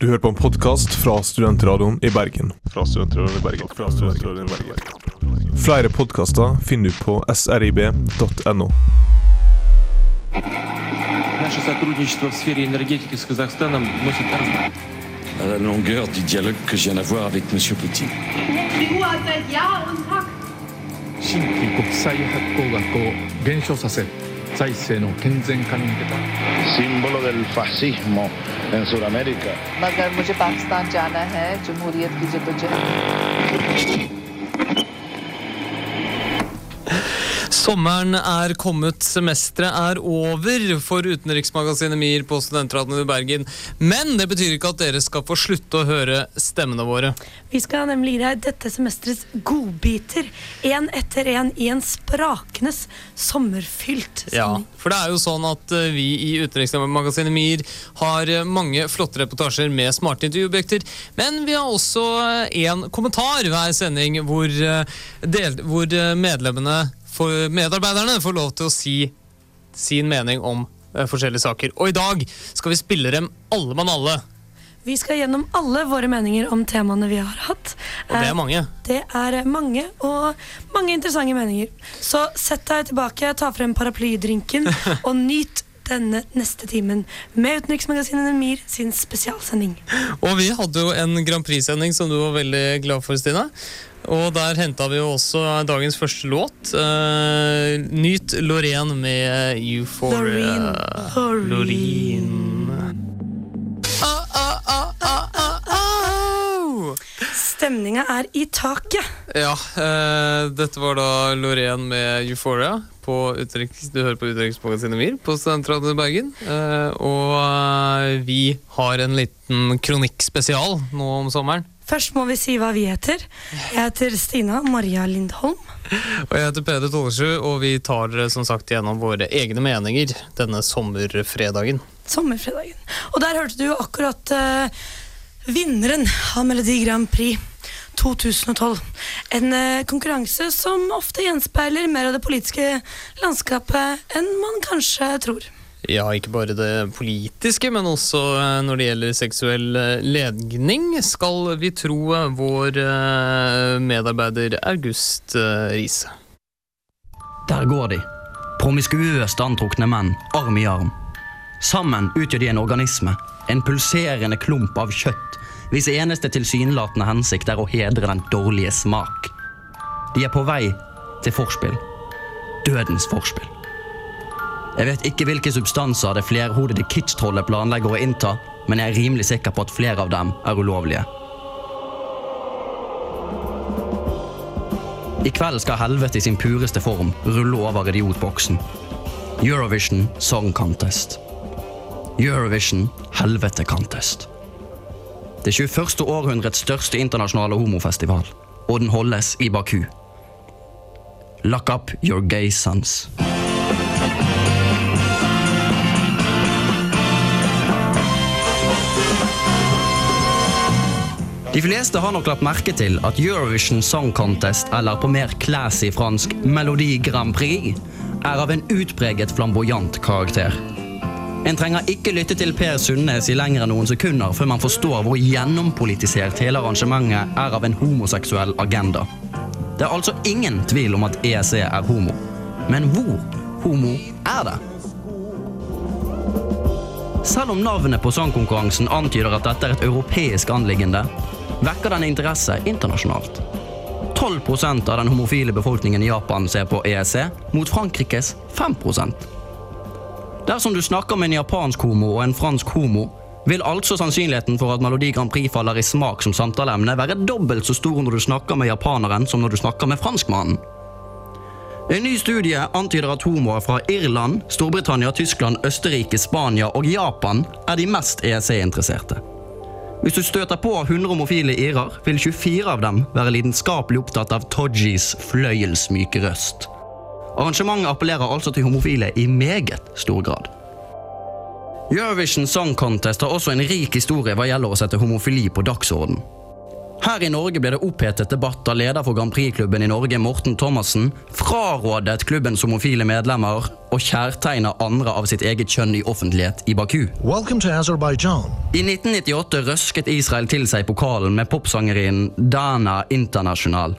Du hører på en podkast fra Studentradioen i Bergen. Fra Studentradioen i Bergen. Fra Studentradioen i Bergen. Flere podkaster finner du på srib.no. Наше сотрудничество в сфере энергетики с Казахстаном носит раз- à la longueur du dialogue que je viens d'avoir avec M. Poutine. 財政の健全化に向けた símbolo del fascismo en Sudamérica Sommeren er kommet, semesteret er over for utenriksmagasinet MIR på Studentradioen i Bergen. Men det betyr ikke at dere skal få slutte å høre stemmene våre. Vi skal nemlig gi deg dette semesterets godbiter. Én etter én i en sprakende sommerfylt Ja, for det er jo sånn at eh, vi i utenriksmagasinet MIR har eh, mange flotte reportasjer med smarte intervjuobjekter, men vi har også én kommentar hver sending hvor, eh, del, hvor eh, medlemmene, for, medarbeiderne, får lov til å si sin mening om eh, forskjellige saker. Og i dag skal vi spille dem alle mann alle. Vi skal gjennom alle våre meninger om temaene vi har hatt. Og det Eh, er mange. Det er mange, og mange interessante meninger. Så sett deg tilbake, ta frem paraplydrinken og nyt denne neste timen med Utenriksmagasinet Mir sin spesialsending. Og vi hadde jo en Grand Prix-sending som du var veldig glad for, Stina. Og der henta vi jo også dagens første låt. Uh, Nyt Loreen med Euphoria. Loreen. Ah. Stemninga er i taket. Ja, Uh, dette var da Loreen med Euphoria. På utenriks, du hører på Utenriksmagasinet MIR på Studentradioen i Bergen. Uh, og vi har en liten kronikkspesial nå om sommeren. Først må vi si hva vi heter. Jeg heter Stina Maria Lindholm. Og jeg heter Peder Tollesrud, og vi tar som sagt gjennom våre egne meninger denne sommerfredagen. Sommerfredagen. Og der hørte du akkurat uh, vinneren av Melodi Grand Prix 2012. En uh, konkurranse som ofte gjenspeiler mer av det politiske landskapet enn man kanskje tror. Ja, ikke bare det politiske, men også eh, når det gjelder seksuell ledning, legning, skal vi tro eh, vår eh, medarbeider August eh, Riise. Der går de. Promiskuøst antrukne menn, arm i arm. Sammen utgjør de en organisme, en pulserende klump av kjøtt, hvis eneste tilsynelatende hensikt er å hedre den dårlige smak. De er på vei til forspill. Dødens forspill. Jeg vet ikke hvilke substanser det flerhodede kitsch-trollet planlegger å innta, men jeg er rimelig sikker på at flere av dem er ulovlige. I kveld skal helvete i sin pureste form rulle over idiotboksen. Eurovision Song Contest. Eurovision Helvete Contest. Det 21. århundrets største internasjonale homofestival, og den holdes i Baku. Lock up your gay sons. De fleste har nok lagt merke til at Eurovision Song Contest, eller på mer classy fransk Melodi Grand Prix, er av en utpreget flamboyant karakter. En trenger ikke lytte til Per Sundnes i lenger enn noen sekunder før man forstår hvor gjennompolitisert hele arrangementet er av en homoseksuell agenda. Det er altså ingen tvil om at ESE er homo. Men hvor homo er det? Selv om navnet på sangkonkurransen antyder at dette er et europeisk anliggende, vekker den interesse internasjonalt. 12% av den homofile befolkningen i Japan ser på EEC, mot Frankrikes 5% Dersom du snakker med en japansk homo og en fransk homo, vil altså sannsynligheten for at Melodi Grand Prix faller i smak som samtaleemne være dobbelt så stor når du snakker med japaneren som når du snakker med franskmannen. En ny studie antyder at homoer fra Irland, Storbritannia, Tyskland, Østerrike, Spania og Japan er de mest EEC-interesserte. Hvis du støter på 100 homofile irer, vil 24 av dem være lidenskapelig opptatt av Todgies fløyelsmyke røst. Arrangementet appellerer altså til homofile i meget stor grad. Eurovision Song Contest har også en rik historie hva gjelder å sette homofili på dagsorden. Her i Norge ble det opphetet debatt da leder for Grand Prix-klubben i Norge, Morten Thomassen, frarådet klubbens homofile medlemmer å kjærtegne andre av sitt eget kjønn i offentlighet i Baku. Welcome to Azerbaijan. I 1998 røsket Israel til seg pokalen med popsangerinnen Dana International.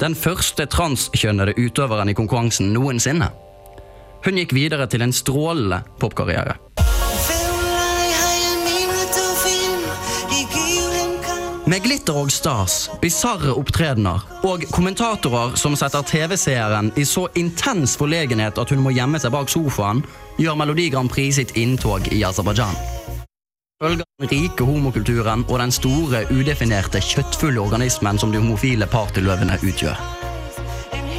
Den første transkjønnede utøveren i konkurransen noensinne. Hun gikk videre til en strålende popkarriere. Med glitter og stas, bisarre opptredener og kommentatorer som setter TV-seeren i så intens forlegenhet at hun må gjemme seg bak sofaen, gjør Melodi Grand Prix sitt inntog i Aserbajdsjan. Følger den rike homokulturen og den store, udefinerte, kjøttfulle organismen som de homofile partyløvene utgjør.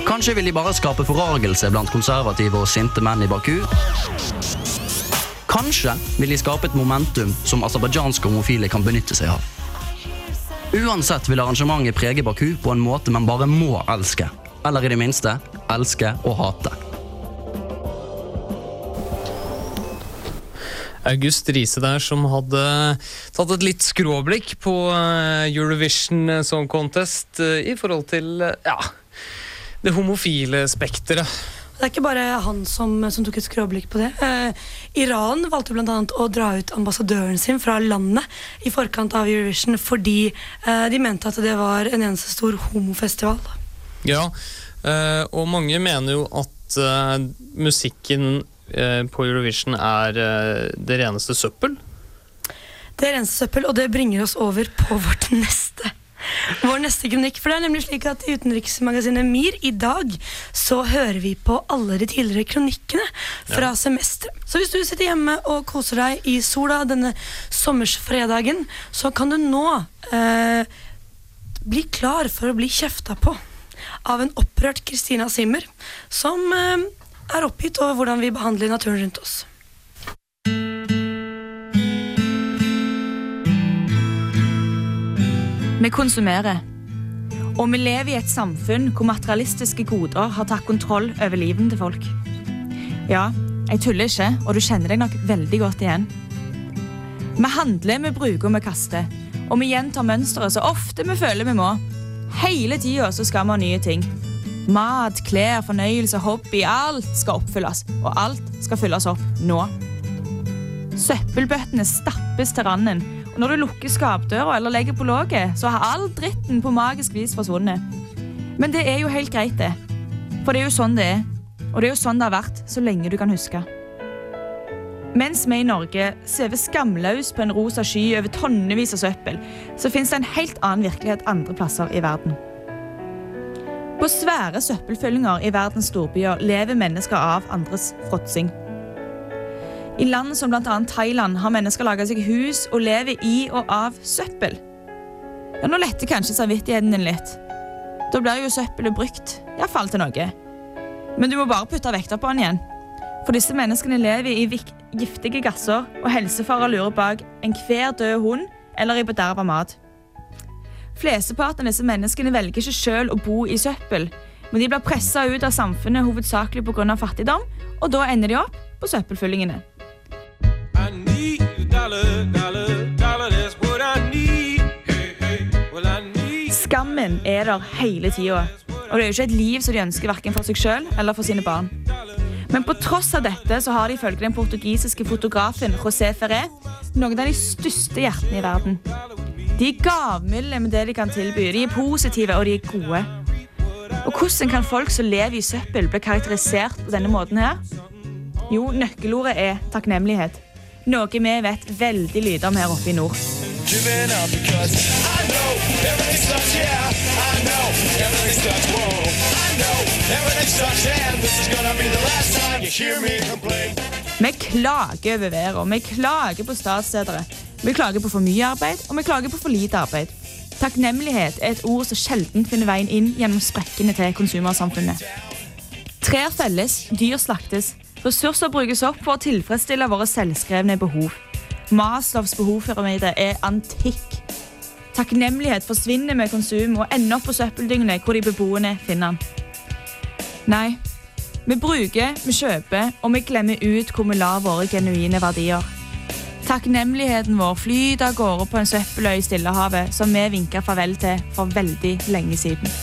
Kanskje vil de bare skape forargelse blant konservative og sinte menn i Baku? Kanskje vil de skape et momentum som aserbajdsjanske homofile kan benytte seg av. Uansett vil arrangementet prege Baku på en måte man bare må elske. Eller i det minste elske og hate. August Riise der som hadde tatt et litt skråblikk på eh, Eurovision Song Contest eh, i forhold til eh, ja, det homofile spekteret. Det er ikke bare han som, som tok et skråblikk på det. Eh, Iran valgte bl.a. å dra ut ambassadøren sin fra landet i forkant av Eurovision fordi eh, de mente at det var en eneste stor homofestival. Ja, eh, og mange mener jo at eh, musikken eh, på Eurovision er eh, det reneste søppel. Det er reneste søppel, og det bringer oss over på vårt neste vår neste kronikk. For det er nemlig slik at I utenriksmagasinet MIR i dag så hører vi på alle de tidligere kronikkene fra ja. semesteret. Så hvis du sitter hjemme og koser deg i sola denne sommersfredagen, så kan du nå eh, bli klar for å bli kjefta på av en opprørt Kristina Simmer, som eh, er oppgitt over hvordan vi behandler naturen rundt oss. Vi konsumerer. Og vi lever i et samfunn hvor materialistiske goder har tatt kontroll over livet til folk. Ja, jeg tuller ikke, og du kjenner deg nok veldig godt igjen. Vi handler, vi bruker vi kaster. Og vi gjentar mønsteret så ofte vi føler vi må. Hele tida skal vi ha nye ting. Mat, klær, fornøyelse, hobby. Alt skal oppfylles. Og alt skal fylles opp nå. Søppelbøttene stappes til randen når du lukker skapdøra eller legger på låget, så har all dritten på magisk vis forsvunnet. Men det er jo helt greit, det. For det er jo sånn det er. Og det er jo sånn det har vært så lenge du kan huske. Mens vi i Norge svever skamløs på en rosa sky over tonnevis av søppel, så fins det en helt annen virkelighet andre plasser i verden. På svære søppelfyllinger i verdens storbyer lever mennesker av andres fråtsing. I land som bl.a. Thailand har mennesker laga seg hus og lever i og av søppel. Ja, Nå letter kanskje samvittigheten din litt. Da blir jo søppelet brukt, iallfall til noe. Men du må bare putte vekter på den igjen. For disse menneskene lever i giftige gasser, og helsefarer lurer bak enhver død hund eller i bederva mat. Flesteparten av disse menneskene velger ikke sjøl å bo i søppel, men de blir pressa ut av samfunnet hovedsakelig pga. fattigdom, og da ender de opp på søppelfyllingene. Skammen er der hele tida. Og det er jo ikke et liv som de ønsker verken for seg sjøl eller for sine barn. Men på tross av dette så har de ifølge den portugisiske fotografen José Ferré noen av de største hjertene i verden. De er gavmilde med det de kan tilby. De er positive, og de er gode. Og hvordan kan folk som lever i søppel, bli karakterisert på denne måten her? Jo, nøkkelordet er takknemlighet. Noe vi vet veldig lite om her oppe i nord. Vi klager over været, vi klager på statsledere. Vi klager på for mye arbeid, og vi klager på for lite arbeid. Takknemlighet er et ord som sjelden finner veien inn gjennom sprekkene til konsumersamfunnet. Trær felles, dyr slaktes, Ressurser brukes opp for å tilfredsstille våre selvskrevne behov. Maslovs behovspyramide er antikk. Takknemlighet forsvinner med konsum og ender opp på søppeldyngene hvor de beboende finner den. Nei, vi bruker, vi kjøper, og vi glemmer ut hvor vi lar våre genuine verdier. Takknemligheten vår flyter av gårde på en søppeløy i Stillehavet som vi vinka farvel til for veldig lenge siden.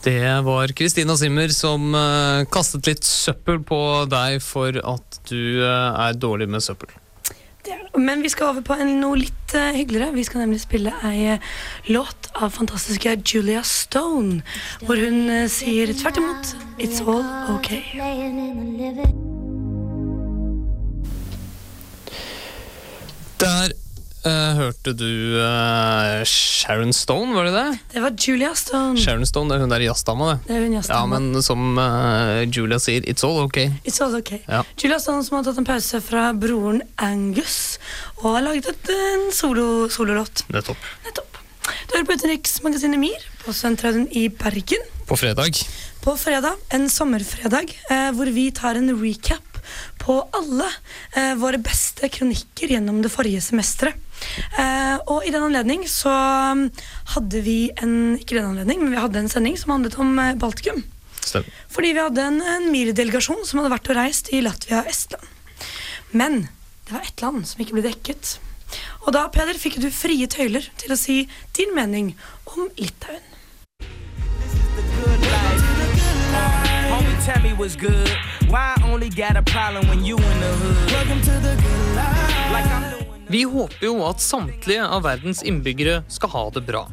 Det var Kristina Simmer som eh, kastet litt søppel på deg for at du eh, er dårlig med søppel. Men vi skal over på en, noe litt uh, hyggeligere. Vi skal nemlig spille ei eh, låt av fantastiske Julia Stone, hvor hun uh, sier tvert imot It's all okay. Der eh, hørte du uh, Sharon Stone, var det det? Det var Julia Stone. Sharon Stone, det er hun der jazzdama, det. Det er hun Ja, men som uh, Julia sier, it's all okay. It's all okay. Ja. Julia Stone som har tatt en pause fra broren Angus og har laget et, en solo, sololåt. Nettopp. Du hører på Utenriksmagasinet MIR på Studentradioen i Bergen. På fredag. På fredag, en sommerfredag, hvor vi tar en recap på alle eh, våre beste kronikker gjennom det forrige semesteret. Eh, og i den anledning så mm, hadde vi en Ikke den anledning, men vi hadde en sending som handlet om eh, Baltikum. Stemmer. Fordi vi hadde en, en MIR-delegasjon som hadde vært og reist i Latvia og Estland. Men det var ett land som ikke ble dekket. Og da, Peder, fikk du frie tøyler til å si din mening om Litauen. Like I'm. Vi håper jo at samtlige av verdens innbyggere skal ha det bra.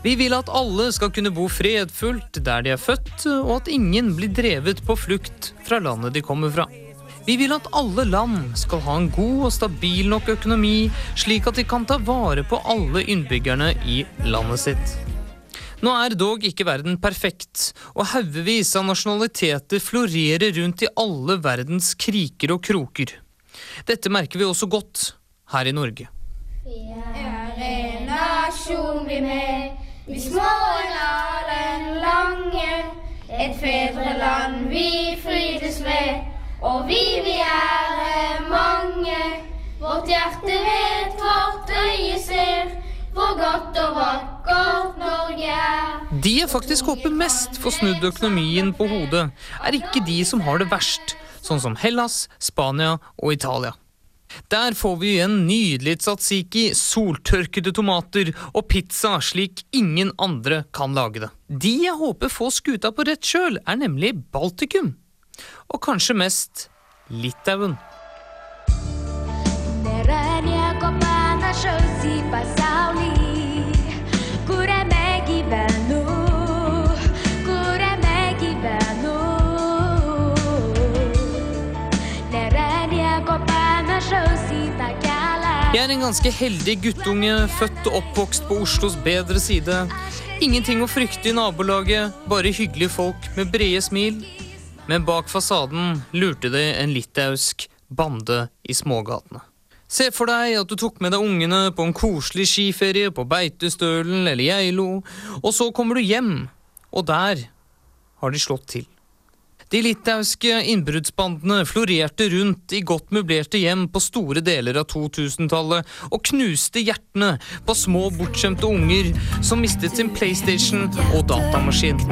Vi vil at alle skal kunne bo fredfullt der de er født, og at ingen blir drevet på flukt fra landet de kommer fra. Vi vil at alle land skal ha en god og stabil nok økonomi, slik at de kan ta vare på alle innbyggerne i landet sitt. Nå er dog ikke verden perfekt, og haugevis av nasjonaliteter florerer rundt i alle verdens kriker og kroker. Dette merker vi også godt her i Norge. En nasjon vi med, vi små lar den lange. Et fedreland vi frydes med, og vi vi er mange. Vårt hjerte vet, vårt øye ser, hvor godt og vakkert Norge er. De jeg faktisk håper mest får snudd økonomien på hodet, er ikke de som har det verst, sånn som Hellas, Spania og Italia. Der får vi igjen nydelig tzatziki, soltørkede tomater og pizza slik ingen andre kan lage det. De jeg håper får skuta på rett kjøl, er nemlig Baltikum. Og kanskje mest Litauen. Nerannya ko Jeg er en ganske heldig guttunge, født og oppvokst på Oslos bedre side. Ingenting å frykte i nabolaget, bare hyggelige folk med brede smil. Men bak fasaden lurte det en litauisk bande i smågatene. Se for deg at du tok med deg ungene på en koselig skiferie på Beitostølen eller Geilo, og så kommer du hjem, og der har de slått til. De litauiske innbruddsbandene florerte rundt i godt møblerte hjem på store deler av 2000-tallet og knuste hjertene på små, bortskjemte unger som mistet sin PlayStation og datamaskin.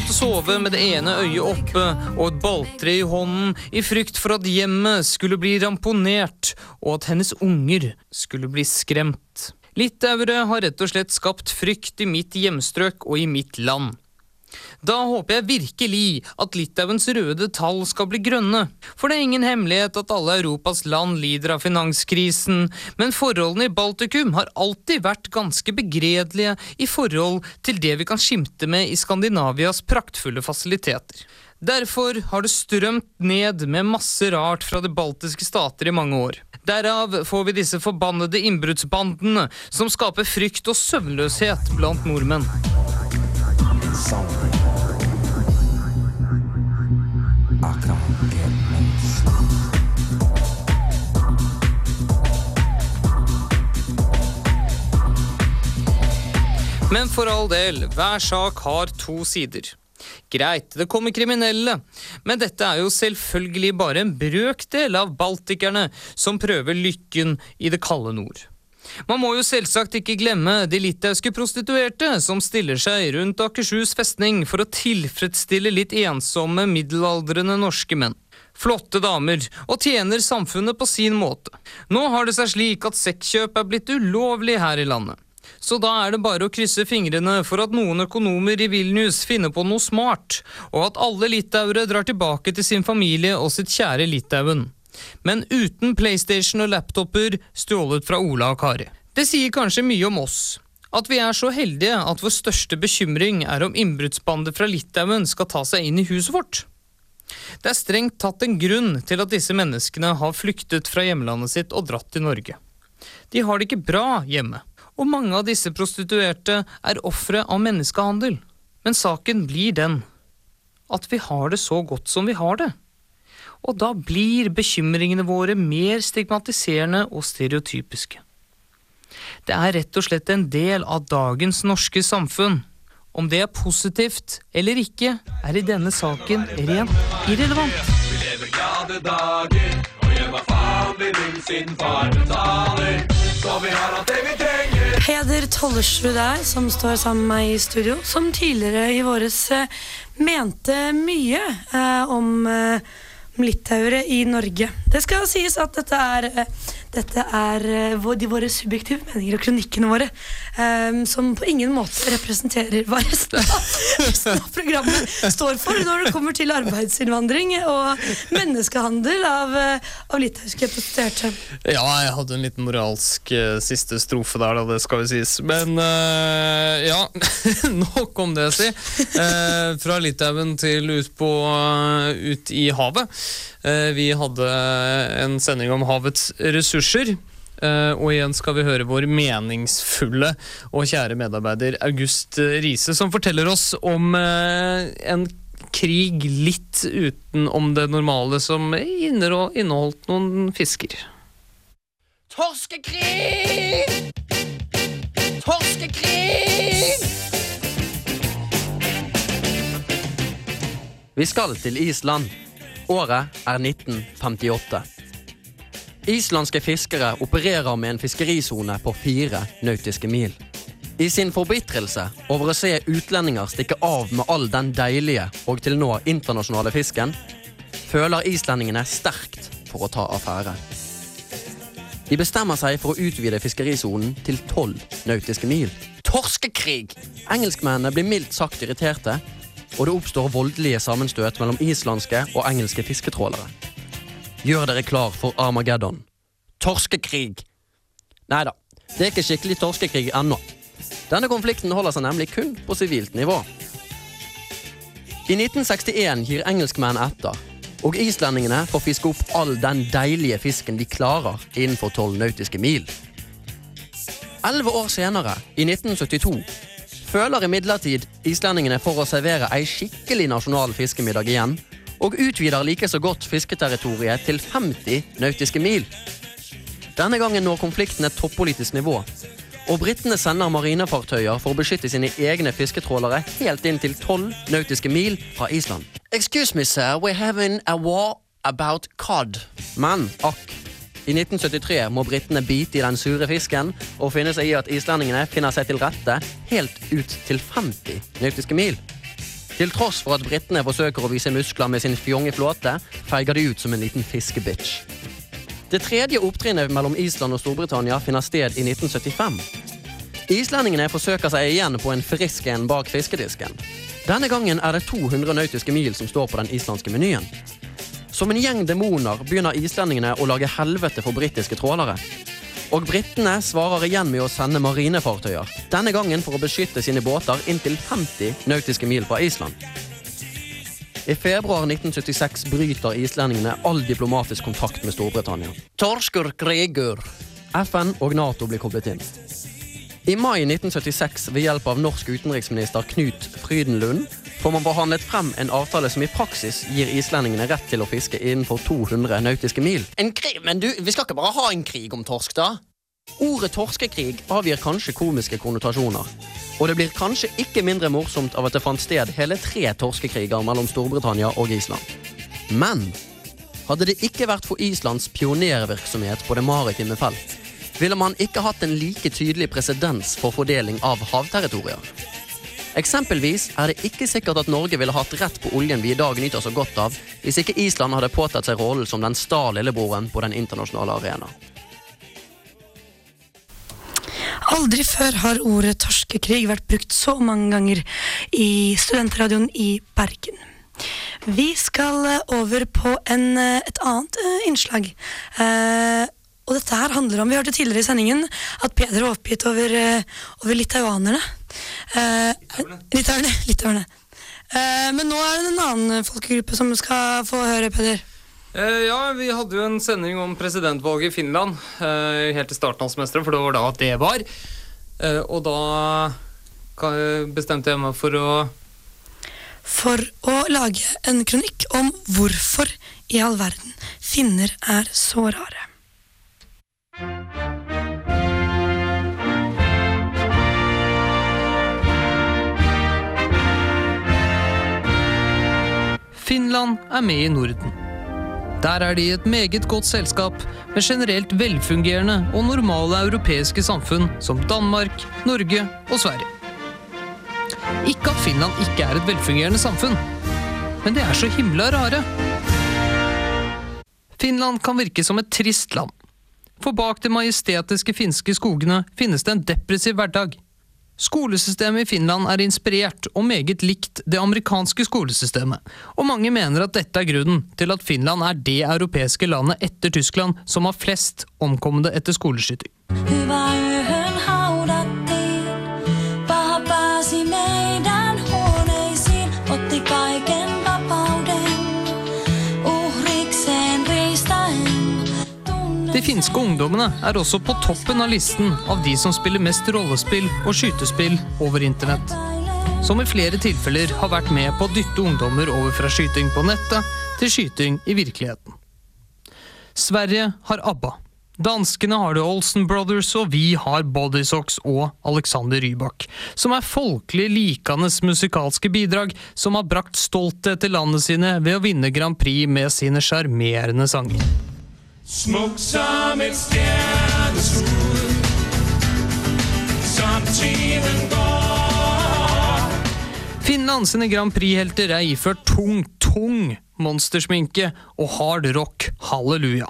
Måtte sove med det ene øyet oppe og et balltre i hånden i frykt for at hjemmet skulle bli ramponert og at hennes unger skulle bli skremt. Litauere har rett og slett skapt frykt i mitt hjemstrøk og i mitt land. Da håper jeg virkelig at Litauens røde tall skal bli grønne. For det er ingen hemmelighet at alle Europas land lider av finanskrisen, men forholdene i Baltikum har alltid vært ganske begredelige i forhold til det vi kan skimte med i Skandinavias praktfulle fasiliteter. Derfor har det strømt ned med masse rart fra de baltiske stater i mange år. Derav får vi disse forbannede innbruddsbandene som skaper frykt og søvnløshet blant nordmenn. Men for all del, hver sak har to sider. Greit, det kommer kriminelle, men dette er jo selvfølgelig bare en brøkdel av baltikerne som prøver lykken i det kalde nord. Man må jo selvsagt ikke glemme de litauiske prostituerte som stiller seg rundt Akershus festning for å tilfredsstille litt ensomme middelaldrende norske menn. Flotte damer, og tjener samfunnet på sin måte. Nå har det seg slik at sexkjøp er blitt ulovlig her i landet. Så da er det bare å krysse fingrene for at noen økonomer i Vilnius finner på noe smart, og at alle litauere drar tilbake til sin familie og sitt kjære Litauen. Men uten PlayStation og laptoper stjålet fra Ola og Kari. Det sier kanskje mye om oss. At vi er så heldige at vår største bekymring er om innbruddsbander fra Litauen skal ta seg inn i huset vårt. Det er strengt tatt en grunn til at disse menneskene har flyktet fra hjemlandet sitt og dratt til Norge. De har det ikke bra hjemme og mange av disse prostituerte er ofre av menneskehandel. Men saken blir den at vi har det så godt som vi har det. Og da blir bekymringene våre mer stigmatiserende og stereotypiske. Det er rett og slett en del av dagens norske samfunn. Om det er positivt eller ikke, er i denne saken rent irrelevant. Vi lever glade dager, og gjør hva faen vi vil siden far betaler. Så vi har alt det vi trenger. Peder Tollersrud der, som står sammen med meg i studio, som tidligere i våres eh, mente mye eh, om eh, litauere i Norge. Det skal sies at dette er, eh, dette er eh, de våre subjektive meninger og kronikkene våre, um, som på ingen måte representerer hva resten av, programmet står for når det kommer til arbeidsinnvandring og menneskehandel av, eh, av litauiske prostituerte. Ja, jeg hadde en liten moralsk uh, siste strofe der, da, det skal jo sies. Men uh, ja, nok om det, si. Uh, fra Litauen til ut, på, ut i havet. Vi hadde en sending om havets ressurser. Eh, og igjen skal vi høre vår meningsfulle og kjære medarbeider August Riise, som forteller oss om eh, en krig litt utenom det normale, som inneho- inneholdt noen fisker. Torskekrig! Torskekrig! Vi skal til Island. Året er 1958. Islandske fiskere opererer med en fiskerisone på fire nautiske mil. I sin forbitrelse over å se utlendinger stikke av med all den deilige og til nå internasjonale fisken, føler islendingene sterkt for å ta affære. De bestemmer seg for å utvide fiskerisonen til tolv nautiske mil. Torskekrig! Engelskmennene blir mildt sagt irriterte, og det oppstår voldelige sammenstøt mellom islandske og engelske fisketrålere. Gjør dere klar for Armageddon. Torskekrig! Nei da, det er ikke skikkelig torskekrig ennå. Denne konflikten holder seg nemlig kun på sivilt nivå. I 1961 gir engelskmenn etter, og islendingene får fiske opp all den deilige fisken de klarer innenfor tolv nautiske mil. Elleve år senere, i 1972, føler imidlertid islendingene for å servere ei skikkelig nasjonal fiskemiddag igjen, og utvider like så godt fisketerritoriet til 50 nautiske mil. Denne gangen når konflikten et toppolitisk nivå, og britene sender marinefartøyer for å beskytte sine egne fisketrålere helt inn til 12 nautiske mil fra Island. Excuse me, sir, we're having a war about cod. Men akk. I 1973 må britene bite i den sure fisken og finne seg i at islendingene finner seg til rette helt ut til 50 nautiske mil. Til tross for at britene forsøker å vise muskler med sin fjonge flåte, feiger de ut som en liten fiskebitch. Det tredje opptrinnet mellom Island og Storbritannia finner sted i 1975. Islendingene forsøker seg igjen på en frisk en bak fiskedisken. Denne gangen er det 200 nautiske mil som står på den islandske menyen. Som en gjeng demoner begynner islendingene å lage helvete for britiske trålere. Og britene svarer igjen med å sende marinefartøyer, denne gangen for å beskytte sine båter inntil 50 nautiske mil fra Island. I februar 1976 bryter islendingene all diplomatisk kontakt med Storbritannia. Torskur krigur. FN og Nato blir koblet inn. I mai 1976, ved hjelp av norsk utenriksminister Knut Frydenlund, får man forhandlet frem en avtale som i praksis gir islendingene rett til å fiske innenfor 200 nautiske mil. En krig? Men du, vi skal ikke bare ha en krig om torsk, da? Ordet torskekrig avgir kanskje komiske konnotasjoner. Og det blir kanskje ikke mindre morsomt av at det fant sted hele tre torskekriger mellom Storbritannia og Island. Men hadde det ikke vært for Islands pionervirksomhet på det maritime felt, ville man ikke hatt en like tydelig presedens for fordeling av havterritorier. Eksempelvis er det ikke sikkert at Norge ville hatt rett på oljen vi i dag nyter så godt av, hvis ikke Island hadde påtatt seg rollen som den sta lillebroren på den internasjonale arena. Aldri før har ordet torskekrig vært brukt så mange ganger i studentradioen i Bergen. Vi skal eh, over på en, eh, et annet eh, innslag. Eh, og dette her handler om Vi hørte tidligere i sendingen at Peder var oppgitt over, over litauanerne. Eh, litauerne. litauerne. Eh, men nå er det en annen folkegruppe som skal få høre, Peder. Eh, ja, vi hadde jo en sending om presidentvalget i Finland eh, helt i starten av semesteret, for det var da det var. Eh, og da bestemte jeg meg for å For å lage en kronikk om hvorfor i all verden finner er så rare. Finland er med i Norden. Der er de et meget godt selskap med generelt velfungerende og normale europeiske samfunn som Danmark, Norge og Sverige. Ikke at Finland ikke er et velfungerende samfunn, men det er så himla rare. Finland kan virke som et trist land. For bak de majestetiske finske skogene finnes det en depressiv hverdag. Skolesystemet i Finland er inspirert og meget likt det amerikanske skolesystemet, og mange mener at dette er grunnen til at Finland er det europeiske landet etter Tyskland som har flest omkomne etter skoleskyting. De finske ungdommene er også på toppen av listen av de som spiller mest rollespill og skytespill over internett. Som i flere tilfeller har vært med på å dytte ungdommer over fra skyting på nettet til skyting i virkeligheten. Sverige har ABBA. Danskene har The Olsen Brothers, og vi har Bodysocks og Alexander Rybak, som er folkelig likandes musikalske bidrag som har brakt stolthet til landet sine ved å vinne Grand Prix med sine sjarmerende sanger. Smuk som et stjerneskud Som tiden går Finland sine Grand Prix-helter er iført tung, tung monstersminke og hard rock halleluja.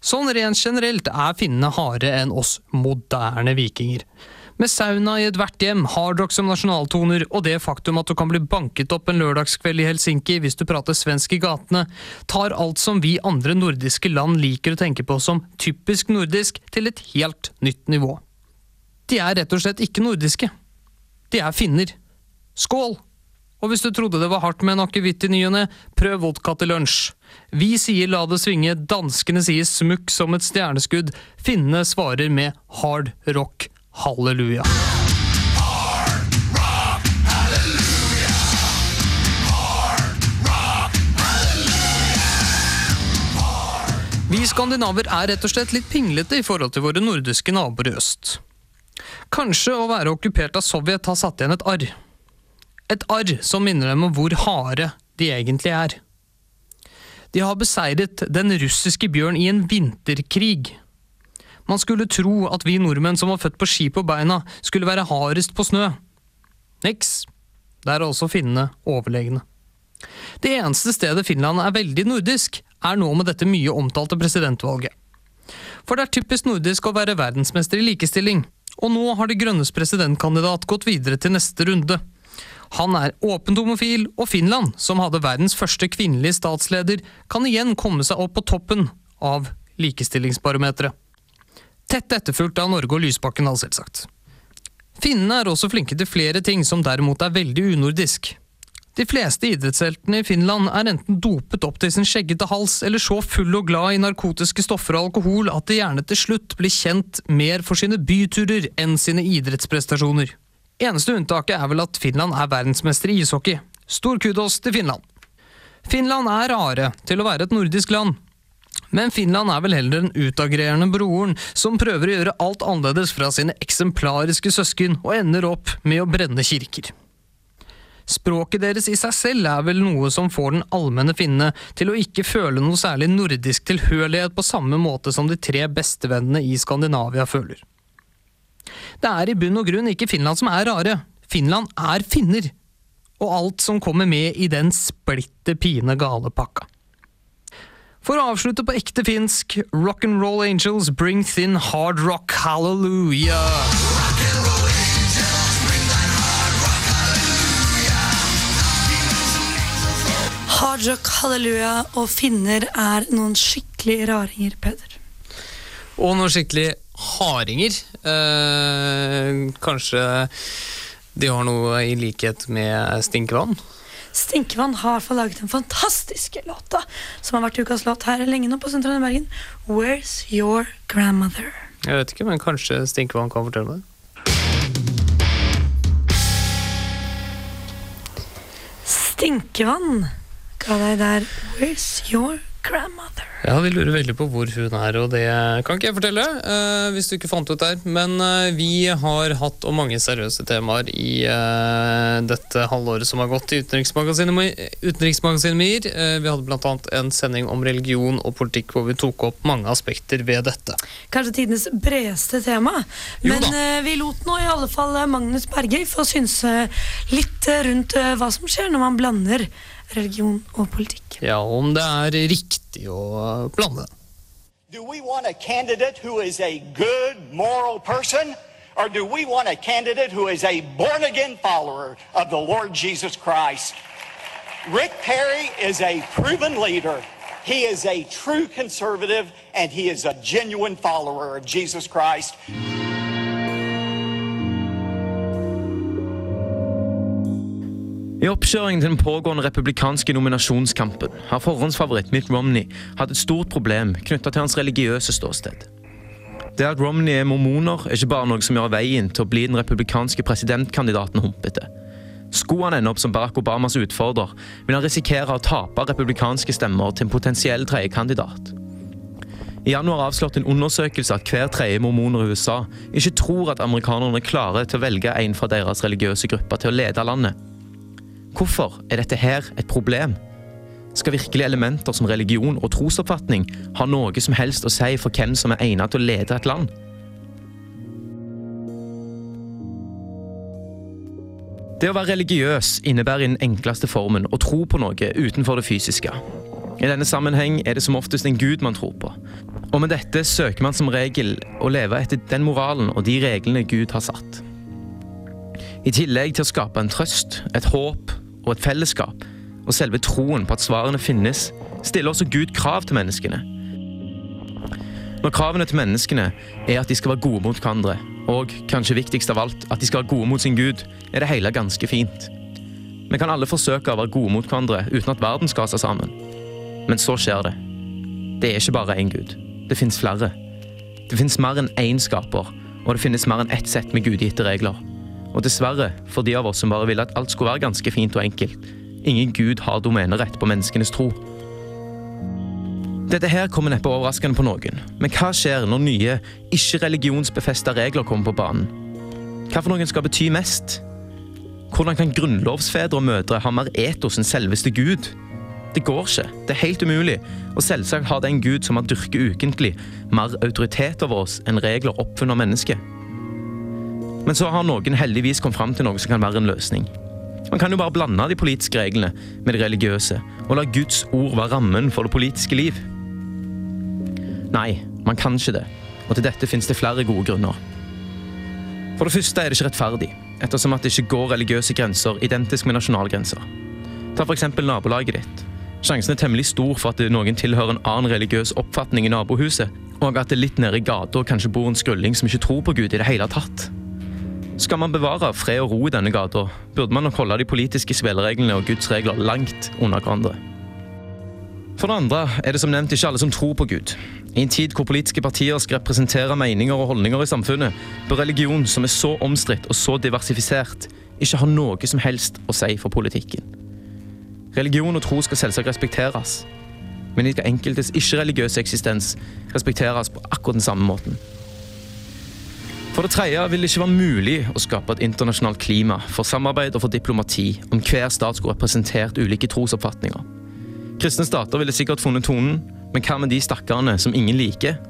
Sånn rent generelt er finnene hardere enn oss moderne vikinger. Med sauna i ethvert hjem, hardrock som nasjonaltoner og det faktum at du kan bli banket opp en lørdagskveld i Helsinki hvis du prater svensk i gatene, tar alt som vi andre nordiske land liker å tenke på som typisk nordisk, til et helt nytt nivå. De er rett og slett ikke nordiske. De er finner. Skål! Og hvis du trodde det var hardt med en akevitt i ny og ne, prøv vodka til lunsj. Vi sier la det svinge, danskene sier smukk som et stjerneskudd, finnene svarer med hard rock halleluja. Vi skandinaver er rett og slett litt pinglete i forhold til våre nordiske naboer i øst. Kanskje å være okkupert av Sovjet har satt igjen et arr. Et arr som minner dem om hvor harde de egentlig er. De har beseiret den russiske bjørn i en vinterkrig. Man skulle tro at vi nordmenn som var født på ski på beina, skulle være hardest på snø. Niks. Der er også finnene overlegne. Det eneste stedet Finland er veldig nordisk, er nå med dette mye omtalte presidentvalget. For det er typisk nordisk å være verdensmester i likestilling, og nå har De grønnes presidentkandidat gått videre til neste runde. Han er åpent homofil, og Finland, som hadde verdens første kvinnelige statsleder, kan igjen komme seg opp på toppen av likestillingsbarometeret. Tett etterfulgt av Norge og Lysbakken, da, selvsagt. Finnene er også flinke til flere ting som derimot er veldig unordisk. De fleste idrettsheltene i Finland er enten dopet opp til sin skjeggete hals, eller så full og glad i narkotiske stoffer og alkohol at de gjerne til slutt blir kjent mer for sine byturer enn sine idrettsprestasjoner. Eneste unntaket er vel at Finland er verdensmester i ishockey. Stor kudos til Finland. Finland er rare til å være et nordisk land. Men Finland er vel heller den utagerende broren som prøver å gjøre alt annerledes fra sine eksemplariske søsken, og ender opp med å brenne kirker. Språket deres i seg selv er vel noe som får den allmenne finne til å ikke føle noe særlig nordisk tilhørighet på samme måte som de tre bestevennene i Skandinavia føler. Det er i bunn og grunn ikke Finland som er rare. Finland er finner. Og alt som kommer med i den splitter pine gale pakka. For å avslutte på ekte finsk, Rock'n'Roll Angels bring thin hard rock hallelujah. Hard rock, halleluja og finner er noen skikkelig raringer, Peder. Og noen skikkelig hardinger. Eh, kanskje de har noe i likhet med stinkevann? Stinkevann har i hvert fall laget den fantastiske låta som har vært ukas låt her lenge nå på Sentralen i Bergen. Where's Your Grandmother? Jeg vet ikke, men kanskje stinkevann kan fortelle meg det? Stinkevann ga deg der Where's Your Grandmother? Ja, Vi lurer veldig på hvor hun er, og det kan ikke jeg fortelle. Uh, hvis du ikke fant ut der. Men uh, vi har hatt og mange seriøse temaer i uh, dette halvåret som har gått i Utenriksmagasinet Utenriksmagasinet MIR. Vi hadde bl.a. en sending om religion og politikk hvor vi tok opp mange aspekter ved dette. Kanskje tidenes bredeste tema. Men vi lot nå i alle fall Magnus Bergøy få synse litt rundt hva som skjer når man blander religion og politikk. Ja, om det er riktig å blande. Do we want a candidate who is a good, moral person? Or do we want a candidate who is a born again follower of the Lord Jesus Christ? Rick Perry is a proven leader. He is a true conservative and he is a genuine follower of Jesus Christ. I oppkjøringen til den pågående republikanske nominasjonskampen har forhåndsfavoritt Mitt Romney hatt et stort problem knytta til hans religiøse ståsted. Det at Romney er mormoner, er ikke bare noe som gjør veien til å bli den republikanske presidentkandidaten humpete. Skulle han ende opp som Barack Obamas utfordrer, vil han risikere å tape republikanske stemmer til en potensiell tredjekandidat. I januar avslørte en undersøkelse at hver tredje mormoner i USA ikke tror at amerikanerne er klare til å velge en fra deres religiøse grupper til å lede landet. Hvorfor er dette her et problem? Skal virkelig elementer som religion og trosoppfatning ha noe som helst å si for hvem som er egnet til å lede et land? Det å være religiøs innebærer i den enkleste formen å tro på noe utenfor det fysiske. I denne sammenheng er det som oftest en gud man tror på. Og med dette søker man som regel å leve etter den moralen og de reglene Gud har satt. I tillegg til å skape en trøst, et håp og et fellesskap, og selve troen på at svarene finnes, stiller også Gud krav til menneskene. Når kravene til menneskene er at de skal være gode mot hverandre, og kanskje viktigst av alt, at de skal være gode mot sin Gud, er det hele ganske fint. Vi kan alle forsøke å være gode mot hverandre uten at verden skal seg sammen. Men så skjer det. Det er ikke bare én Gud. Det fins flere. Det fins mer enn én skaper, og det finnes mer enn ett sett med gudgitte regler. Og dessverre, for de av oss som bare ville at alt skulle være ganske fint og enkelt, ingen gud har domenerett på menneskenes tro. Dette her kommer neppe overraskende på noen, men hva skjer når nye, ikke-religionsbefesta regler kommer på banen? Hva for noen skal bety mest? Hvordan kan grunnlovsfedre og -mødre ha mer etos enn selveste Gud? Det går ikke. Det er helt umulig. Og selvsagt har den Gud som har dyrket ukentlig, mer autoritet over oss enn regler oppfunnet av mennesket. Men så har noen heldigvis kommet fram til noe som kan være en løsning. Man kan jo bare blande de politiske reglene med de religiøse, og la Guds ord være rammen for det politiske liv. Nei, man kan ikke det, og til dette finnes det flere gode grunner. For det første er det ikke rettferdig, ettersom at det ikke går religiøse grenser identisk med nasjonalgrenser. Ta f.eks. nabolaget ditt. Sjansen er temmelig stor for at noen tilhører en annen religiøs oppfatning i nabohuset, og at det litt nede i gata kanskje bor en skrulling som ikke tror på Gud i det hele tatt. Skal man bevare fred og ro i denne gata, burde man nok holde de politiske spillereglene og Guds regler langt under hverandre. For det andre er det som nevnt ikke alle som tror på Gud. I en tid hvor politiske partier skal representere meninger og holdninger i samfunnet, bør religion som er så omstridt og så diversifisert, ikke ha noe som helst å si for politikken. Religion og tro skal selvsagt respekteres, men de skal enkeltes ikke-religiøse eksistens respekteres på akkurat den samme måten. For det tredje vil det ikke være mulig å skape et internasjonalt klima for samarbeid og for diplomati om hver stat skulle representert ulike trosoppfatninger. Kristne stater ville sikkert funnet tonen, men hva med de stakkarene som ingen liker?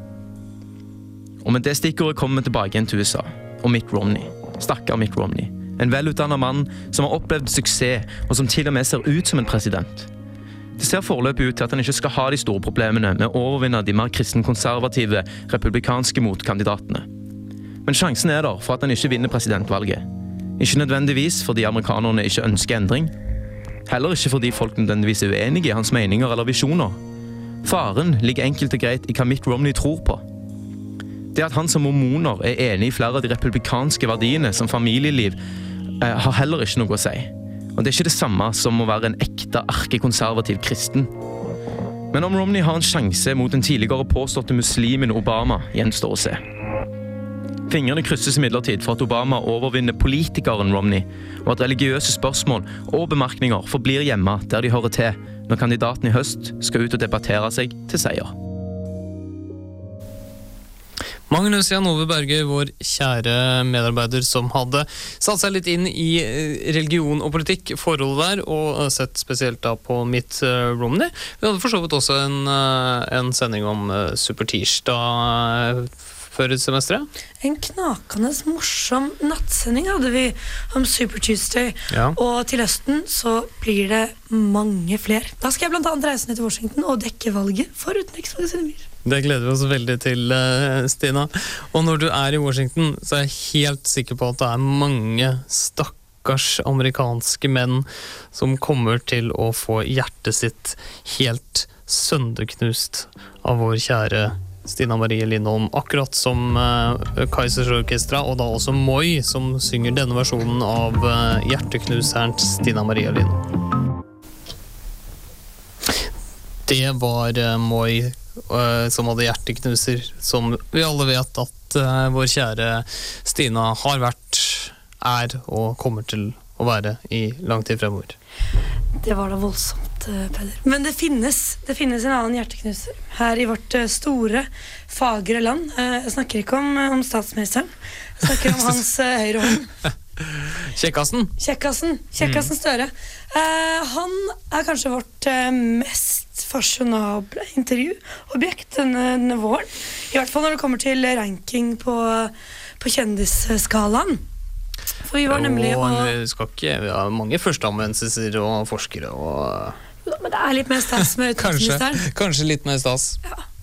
Og med det stikkordet kommer vi tilbake igjen til USA og Mitt Romney. Stakkar Mitt Romney. En velutdannet mann som har opplevd suksess, og som til og med ser ut som en president. Det ser foreløpig ut til at han ikke skal ha de store problemene med å overvinne de mer kristenkonservative republikanske motkandidatene. Men sjansen er der for at han ikke vinner presidentvalget. Ikke nødvendigvis fordi amerikanerne ikke ønsker endring. Heller ikke fordi folk nødvendigvis er uenige i hans meninger eller visjoner. Faren ligger enkelt og greit i hva Mitt Romney tror på. Det at han som mormoner er enig i flere av de republikanske verdiene, som familieliv, eh, har heller ikke noe å si. Og det er ikke det samme som å være en ekte erkekonservativ kristen. Men om Romney har en sjanse mot den tidligere påståtte muslimen Obama, gjenstår å se. Fingrene krysses imidlertid for at Obama overvinner politikeren Romney, og at religiøse spørsmål og bemerkninger forblir hjemme der de hører til, når kandidaten i høst skal ut og debattere seg til seier. Magnus Jan Ove Berge, vår kjære medarbeider som hadde satt seg litt inn i eh, religion og politikk, forholdet der, og eh, sett spesielt da på Mitt eh, Romney. Vi hadde for så vidt også en, en sending om Supertirsdag før semesteret. En knakende morsom nattsending hadde vi om Super Tuesday. Ja. Og til høsten så blir det mange flere. Da skal jeg annet reise ned til Washington og dekke valget for utenriksmagasinet MIR. Det gleder vi oss veldig til, eh, Stina. Og når du er i Washington, så er jeg helt sikker på at det er mange stakkars amerikanske menn som kommer til å få hjertet sitt helt sønderknust av vår kjære Stina Marie Lindholm. Akkurat som uh, Kaizers Orkestra, og da også Moi, som synger denne versjonen av uh, hjerteknuseren Stina Marie Lindholm. Det var uh, Moi som hadde hjerteknuser, som vi alle vet at vår kjære Stina har vært, er og kommer til å være i lang tid fremover. Det var da voldsomt, eh, Peder. Men det finnes, det finnes en annen hjerteknuser her i vårt eh, store, fagre land. Eh, Jeg snakker ikke om, om statsministeren. Jeg snakker om hans eh, høyre hånd. Kjekkasen. Kjekkasen. Kjekkasen Støre. Eh, han er kanskje vårt eh, mest fasjonable intervjuobjekt denne, denne våren. I hvert fall når det kommer til ranking på, på kjendisskalaen. For vi var nemlig og, og, ikke, har mange førsteamanuenser og forskere og Men det er litt mer stas med kanskje, utenriksministeren. kanskje litt mer stas.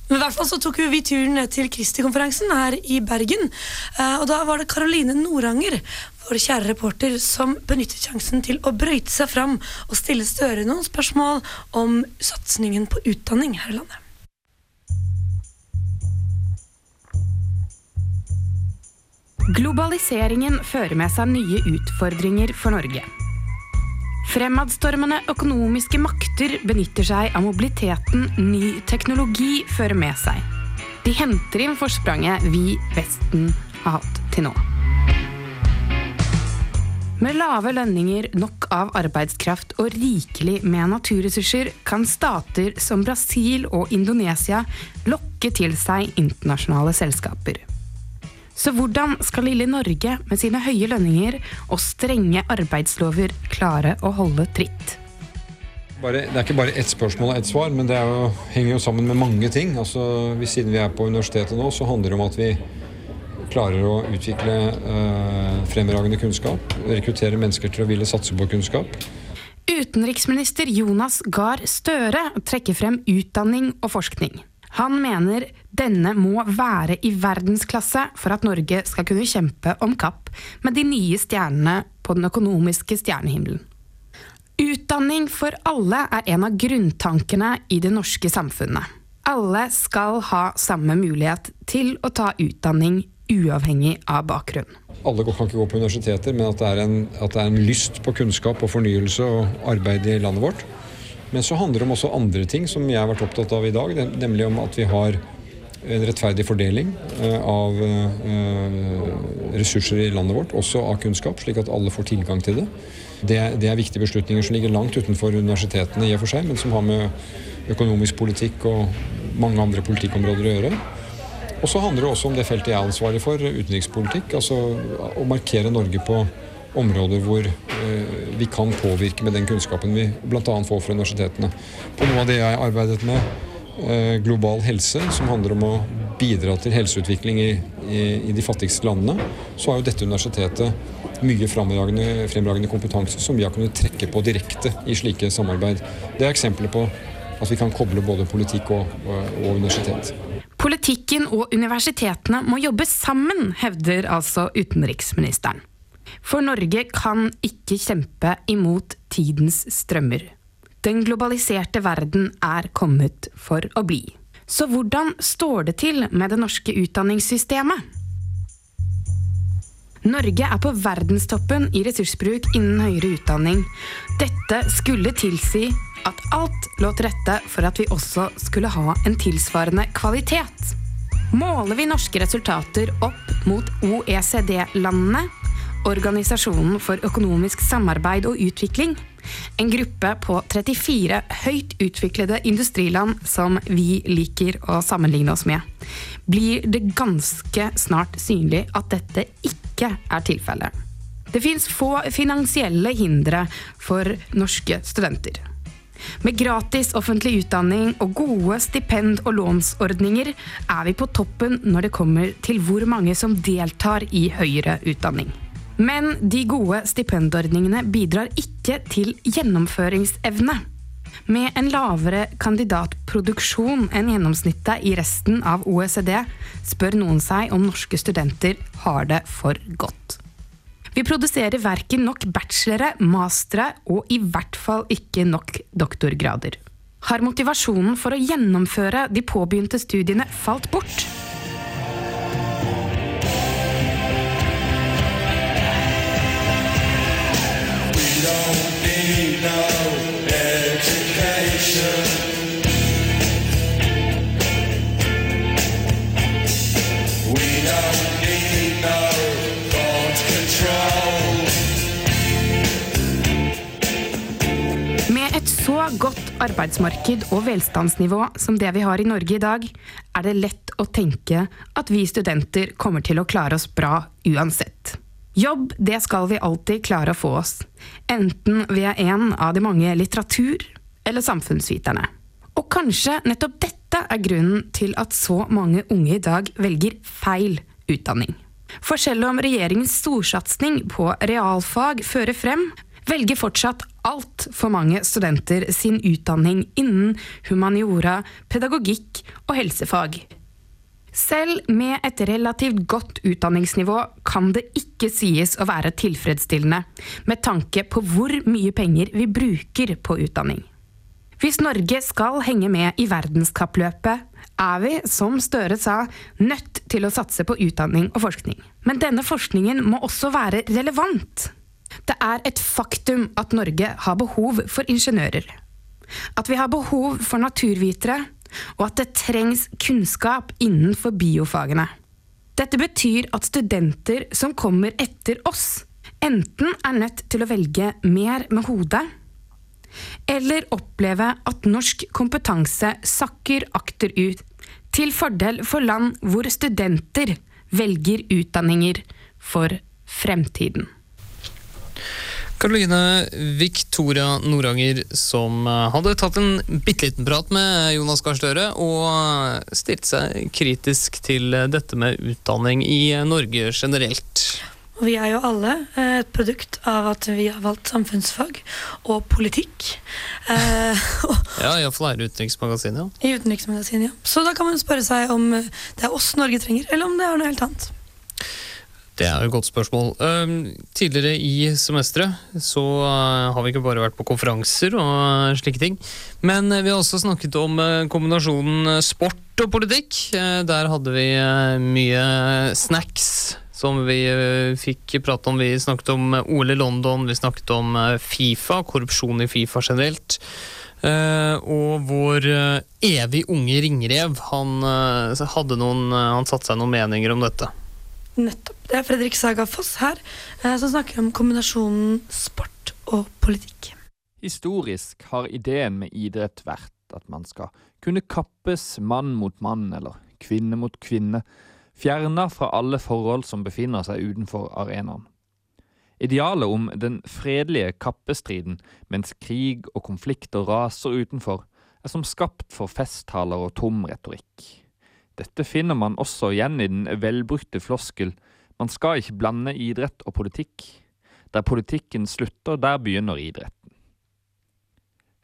Men i hvert fall så tok vi turen ned til Kristi-konferansen her i Bergen. Eh, og da var det Karoline Noranger, vår kjære reporter, som benyttet sjansen til å brøyte seg fram og stille Støre noen spørsmål om satsingen på utdanning her i landet. Globaliseringen fører med seg nye utfordringer for Norge. Fremadstormende økonomiske makter benytter seg av mobiliteten ny teknologi fører med seg. De henter inn forspranget vi Vesten har hatt til nå. Med lave lønninger, nok av arbeidskraft og rikelig med naturressurser kan stater som Brasil og Indonesia lokke til seg internasjonale selskaper. Så hvordan skal lille Norge med sine høye lønninger og strenge arbeidslover klare å holde tritt? Bare, det er ikke bare ett spørsmål og ett svar, men det jo, henger jo sammen med mange ting. Altså, Siden vi er på universitetet nå, så handler det om at vi klarer å utvikle eh, fremragende kunnskap. Rekruttere mennesker til å ville satse på kunnskap. Utenriksminister Jonas Gahr Støre trekker frem utdanning og forskning. Han mener denne må være i verdensklasse for at Norge skal kunne kjempe om kapp med de nye stjernene på den økonomiske stjernehimmelen. Utdanning for alle er en av grunntankene i det norske samfunnet. Alle skal ha samme mulighet til å ta utdanning uavhengig av bakgrunn. Alle kan ikke gå på universiteter, men at det, er en, at det er en lyst på kunnskap og fornyelse og arbeid i landet vårt. Men så handler det om også andre ting som jeg har vært opptatt av i dag, nemlig om at vi har en rettferdig fordeling eh, av eh, ressurser i landet vårt, også av kunnskap, slik at alle får tilgang til det. Det, det er viktige beslutninger som ligger langt utenfor universitetene i og for seg, men som har med økonomisk politikk og mange andre politikkområder å gjøre. Og så handler det også om det feltet jeg er ansvarlig for, utenrikspolitikk. Altså å markere Norge på områder hvor eh, vi kan påvirke med den kunnskapen vi bl.a. får fra universitetene. På noe av det jeg arbeidet med, eh, global helse, som handler om å bidra til helseutvikling i, i, i de fattigste landene, så har jo dette universitetet mye fremragende, fremragende kompetanse som vi har kunnet trekke på direkte i slike samarbeid. Det er eksempler på at vi kan koble både politikk og, og, og universitet. Politikken og universitetene må jobbe sammen, hevder altså utenriksministeren. For Norge kan ikke kjempe imot tidens strømmer. Den globaliserte verden er kommet for å bli. Så hvordan står det til med det norske utdanningssystemet? Norge er på verdenstoppen i ressursbruk innen høyere utdanning. Dette skulle tilsi at alt lå til rette for at vi også skulle ha en tilsvarende kvalitet. Måler vi norske resultater opp mot OECD-landene, Organisasjonen for økonomisk samarbeid og utvikling, en gruppe på 34 høyt utviklede industriland som vi liker å sammenligne oss med, blir det ganske snart synlig at dette ikke er tilfellet. Det fins få finansielle hindre for norske studenter. Med gratis offentlig utdanning og gode stipend- og lånsordninger er vi på toppen når det kommer til hvor mange som deltar i høyere utdanning. Men de gode stipendordningene bidrar ikke til gjennomføringsevne. Med en lavere kandidatproduksjon enn gjennomsnittet i resten av OECD spør noen seg om norske studenter har det for godt. Vi produserer verken nok bachelore, mastere og i hvert fall ikke nok doktorgrader. Har motivasjonen for å gjennomføre de påbegynte studiene falt bort? Godt arbeidsmarked og velstandsnivå som det vi har i Norge i dag, er det lett å tenke at vi studenter kommer til å klare oss bra uansett. Jobb, det skal vi alltid klare å få oss, enten vi er en av de mange litteratur- eller samfunnsviterne. Og kanskje nettopp dette er grunnen til at så mange unge i dag velger feil utdanning. For selv om regjeringens storsatsing på realfag fører frem, velger fortsatt altfor mange studenter sin utdanning innen humaniora, pedagogikk og helsefag. Selv med et relativt godt utdanningsnivå kan det ikke sies å være tilfredsstillende med tanke på hvor mye penger vi bruker på utdanning. Hvis Norge skal henge med i verdenskappløpet, er vi, som Støre sa, nødt til å satse på utdanning og forskning. Men denne forskningen må også være relevant. Det er et faktum at Norge har behov for ingeniører. At vi har behov for naturvitere, og at det trengs kunnskap innenfor biofagene. Dette betyr at studenter som kommer etter oss, enten er nødt til å velge mer med hodet, eller oppleve at norsk kompetanse sakker akterut, til fordel for land hvor studenter velger utdanninger for fremtiden. Karoline Victoria Noranger som eh, hadde tatt en bitte liten prat med Jonas Gahr Støre og stilte seg kritisk til dette med utdanning i Norge generelt. Vi er jo alle eh, et produkt av at vi har valgt samfunnsfag og politikk. Eh, Ja, iallfall her i Utenriksmagasinet. Ja. I Utenriksmagasinet, ja. Så da kan man spørre seg om eh, det er oss Norge trenger, eller om det er noe helt annet. Det er et godt spørsmål. Tidligere i semesteret så uh, har vi ikke bare vært på konferanser og uh, slike ting, men uh, vi har også snakket om kombinasjonen sport og politikk. Der hadde vi mye snacks som vi fikk prate om. Vi snakket om OL i London, vi snakket om Fifa, korrupsjon i Fifa generelt. Uh, og vår uh, evig unge ringrev, han, uh, hadde noen, han satte seg noen meninger om dette. Nettopp. Det er Fredrik Saga Foss her, eh, som snakker om kombinasjonen sport og politikk. Historisk har ideen med idrett vært at man skal kunne kappes mann mot mann eller kvinne mot kvinne, fjerna fra alle forhold som befinner seg utenfor arenaen. Idealet om den fredelige kappestriden mens krig og konflikter raser utenfor, er som skapt for festtaler og tom retorikk. Dette finner man også igjen i den velbrukte floskel man skal ikke blande idrett og politikk. Der politikken slutter, der begynner idretten.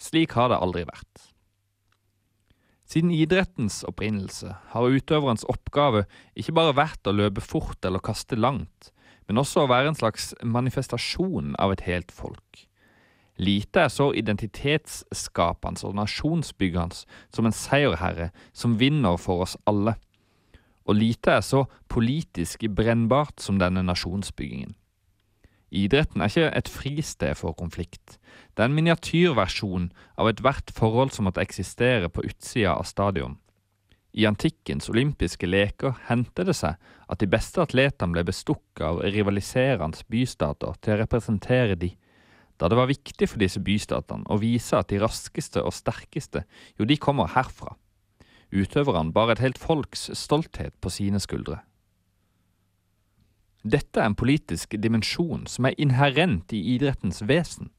Slik har det aldri vært. Siden idrettens opprinnelse har utøverens oppgave ikke bare vært å løpe fort eller kaste langt, men også å være en slags manifestasjon av et helt folk. Lite er så identitetsskapende og nasjonsbyggende som en seierherre som vinner for oss alle, og lite er så politisk brennbart som denne nasjonsbyggingen. Idretten er ikke et fristed for konflikt. Det er en miniatyrversjon av ethvert forhold som måtte eksistere på utsida av stadion. I antikkens olympiske leker hendte det seg at de beste atletene ble bestukket av rivaliserende bystater til å representere de, da det var viktig for disse bystatene å vise at de raskeste og sterkeste, jo, de kommer herfra. Utøverne bar et helt folks stolthet på sine skuldre. Dette er en politisk dimensjon som er inherent i idrettens vesen.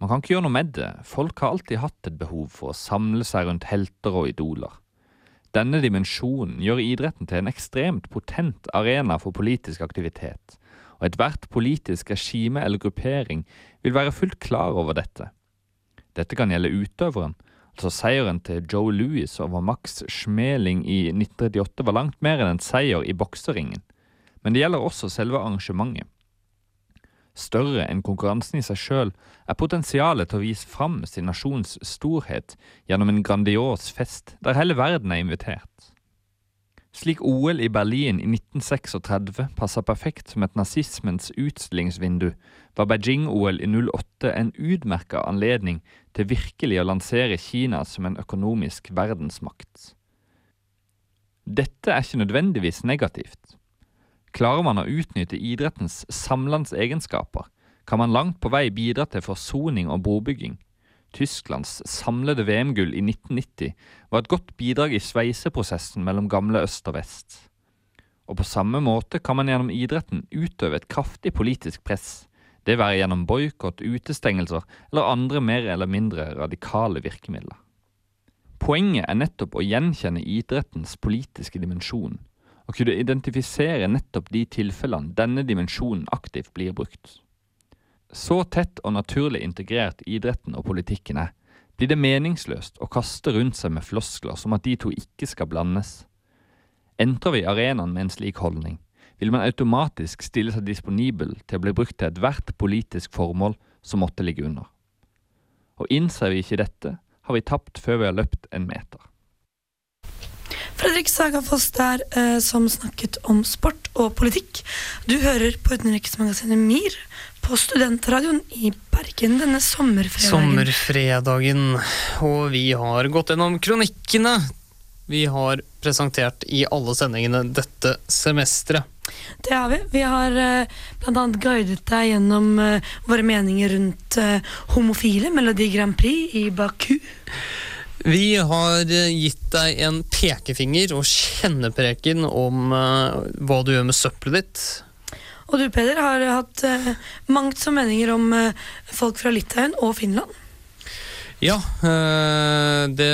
Man kan ikke gjøre noe med det, folk har alltid hatt et behov for å samle seg rundt helter og idoler. Denne dimensjonen gjør idretten til en ekstremt potent arena for politisk aktivitet, og ethvert politisk regime eller gruppering vil være fullt klar over dette. Dette kan gjelde utøveren, altså seieren til Joe Louis over Max Schmeling i 1938 var langt mer enn en seier i bokseringen, men det gjelder også selve arrangementet. Større enn konkurransen i seg sjøl er potensialet til å vise fram sin nasjons storhet gjennom en grandios fest der hele verden er invitert. Slik OL i Berlin i 1936 passer perfekt som et nazismens utstillingsvindu, var Beijing-OL i 08 en utmerka anledning til virkelig å lansere Kina som en økonomisk verdensmakt. Dette er ikke nødvendigvis negativt. Klarer man å utnytte idrettens samlende egenskaper, kan man langt på vei bidra til forsoning og brobygging. Tysklands samlede VM-gull i 1990 var et godt bidrag i sveiseprosessen mellom gamle øst og vest. Og på samme måte kan man gjennom idretten utøve et kraftig politisk press, det være gjennom boikott, utestengelser eller andre mer eller mindre radikale virkemidler. Poenget er nettopp å gjenkjenne idrettens politiske dimensjon, og kunne identifisere nettopp de tilfellene denne dimensjonen aktivt blir brukt. Så tett og naturlig integrert idretten og politikken er, blir det meningsløst å kaste rundt seg med floskler som at de to ikke skal blandes. Entrer vi arenaen med en slik holdning, vil man automatisk stille seg disponibel til å bli brukt til ethvert politisk formål som måtte ligge under. Og innser vi ikke dette, har vi tapt før vi har løpt en meter. Fredrik Sagafoss der, eh, som snakket om sport og politikk. Du hører på utenriksmagasinet MIR på Studentradioen i Bergen denne sommerfredagen. Sommerfredagen, og vi har gått gjennom kronikkene vi har presentert i alle sendingene dette semesteret. Det har vi. Vi har eh, bl.a. guidet deg gjennom eh, våre meninger rundt eh, homofile Melodi Grand Prix i Baku. Vi har eh, gitt deg en pekefinger og kjennepreken om uh, hva du gjør med søppelet ditt. Og du, Peder, har hatt uh, mangt som meninger om uh, folk fra Litauen og Finland. Ja, det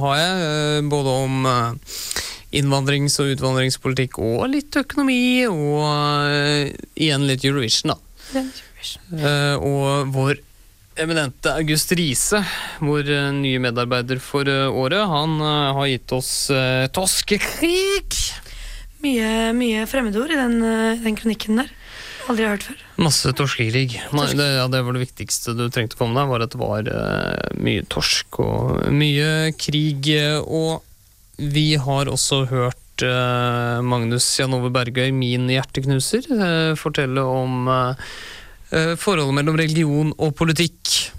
har jeg. Både om innvandrings- og utvandringspolitikk og litt økonomi, og igjen litt Eurovision, da. Eurovision. og vår eminente August Riise, vår eh, nye medarbeider for eh, året, han eh, har gitt oss uh, toskekrig. Mye, mye fremmedord i den, den kronikken der. Aldri hørt før. Masse torskekrig. Det, ja, det var det viktigste du trengte å med deg, var at det var mye torsk og mye krig. Og vi har også hørt Magnus Janove Bergøy, min hjerteknuser, fortelle om forholdet mellom religion og politikk.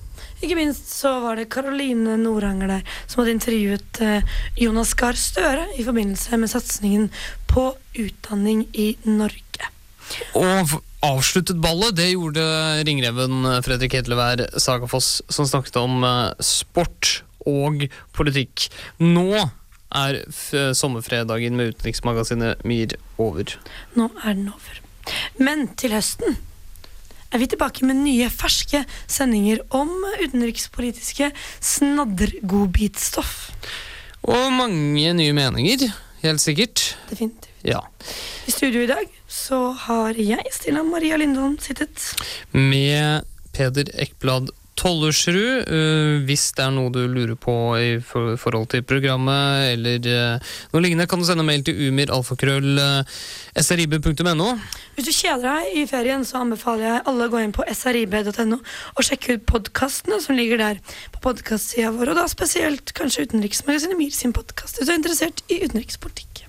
Ikke minst så var det Karoline Noranger der som hadde intervjuet eh, Jonas Gahr Støre i forbindelse med satsingen på utdanning i Norge. Og avsluttet ballet, det gjorde ringreven Fredrik Hedlevær Sagafoss, som snakket om eh, sport og politikk. Nå er sommerfredagen med utenriksmagasinet MIR over. Nå er den over. Men til høsten er vi tilbake med nye, ferske sendinger om utenrikspolitiske snaddergodbitstoff. Og mange nye meninger, helt sikkert. Definitivt. Ja. I studio i dag så har jeg, Stina Maria Lindholm, sittet. Med Peder Ekblad Tollersrud. uh, hvis det er noe du lurer på i for forhold til programmet, eller uh, noe lignende, kan du sende mail til umiralfakrøll uh, srib.no. Hvis du kjeder deg i ferien, så anbefaler jeg alle å gå inn på srib.no og sjekke ut podkastene som ligger der på podkastsida vår, og da spesielt kanskje Utenriksmagasinet Mir sin podkast hvis du er interessert i utenrikspolitikk.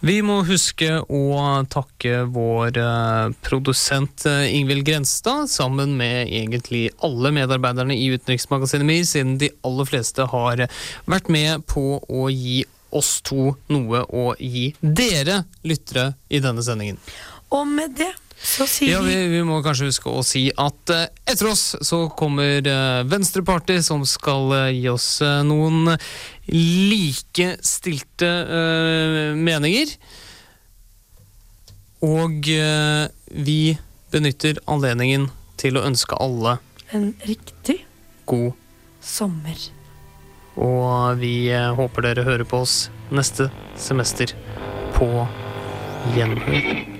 Vi må huske å takke vår eh, produsent eh, Ingvild Grenstad, sammen med egentlig alle medarbeiderne i Utenriksmagasinet MIR, siden de aller fleste har vært med på å gi oss to noe å gi dere lyttere i denne sendingen. Og med det så sier Ja, vi, vi må kanskje huske å si at eh, etter oss så kommer uh, Venstreparty, som skal eh, gi oss eh, noen likestilte uh, meninger. Og eh, vi benytter anledningen til å ønske alle en riktig god sommer. Og vi eh, håper dere hører på oss neste semester på gjenhør.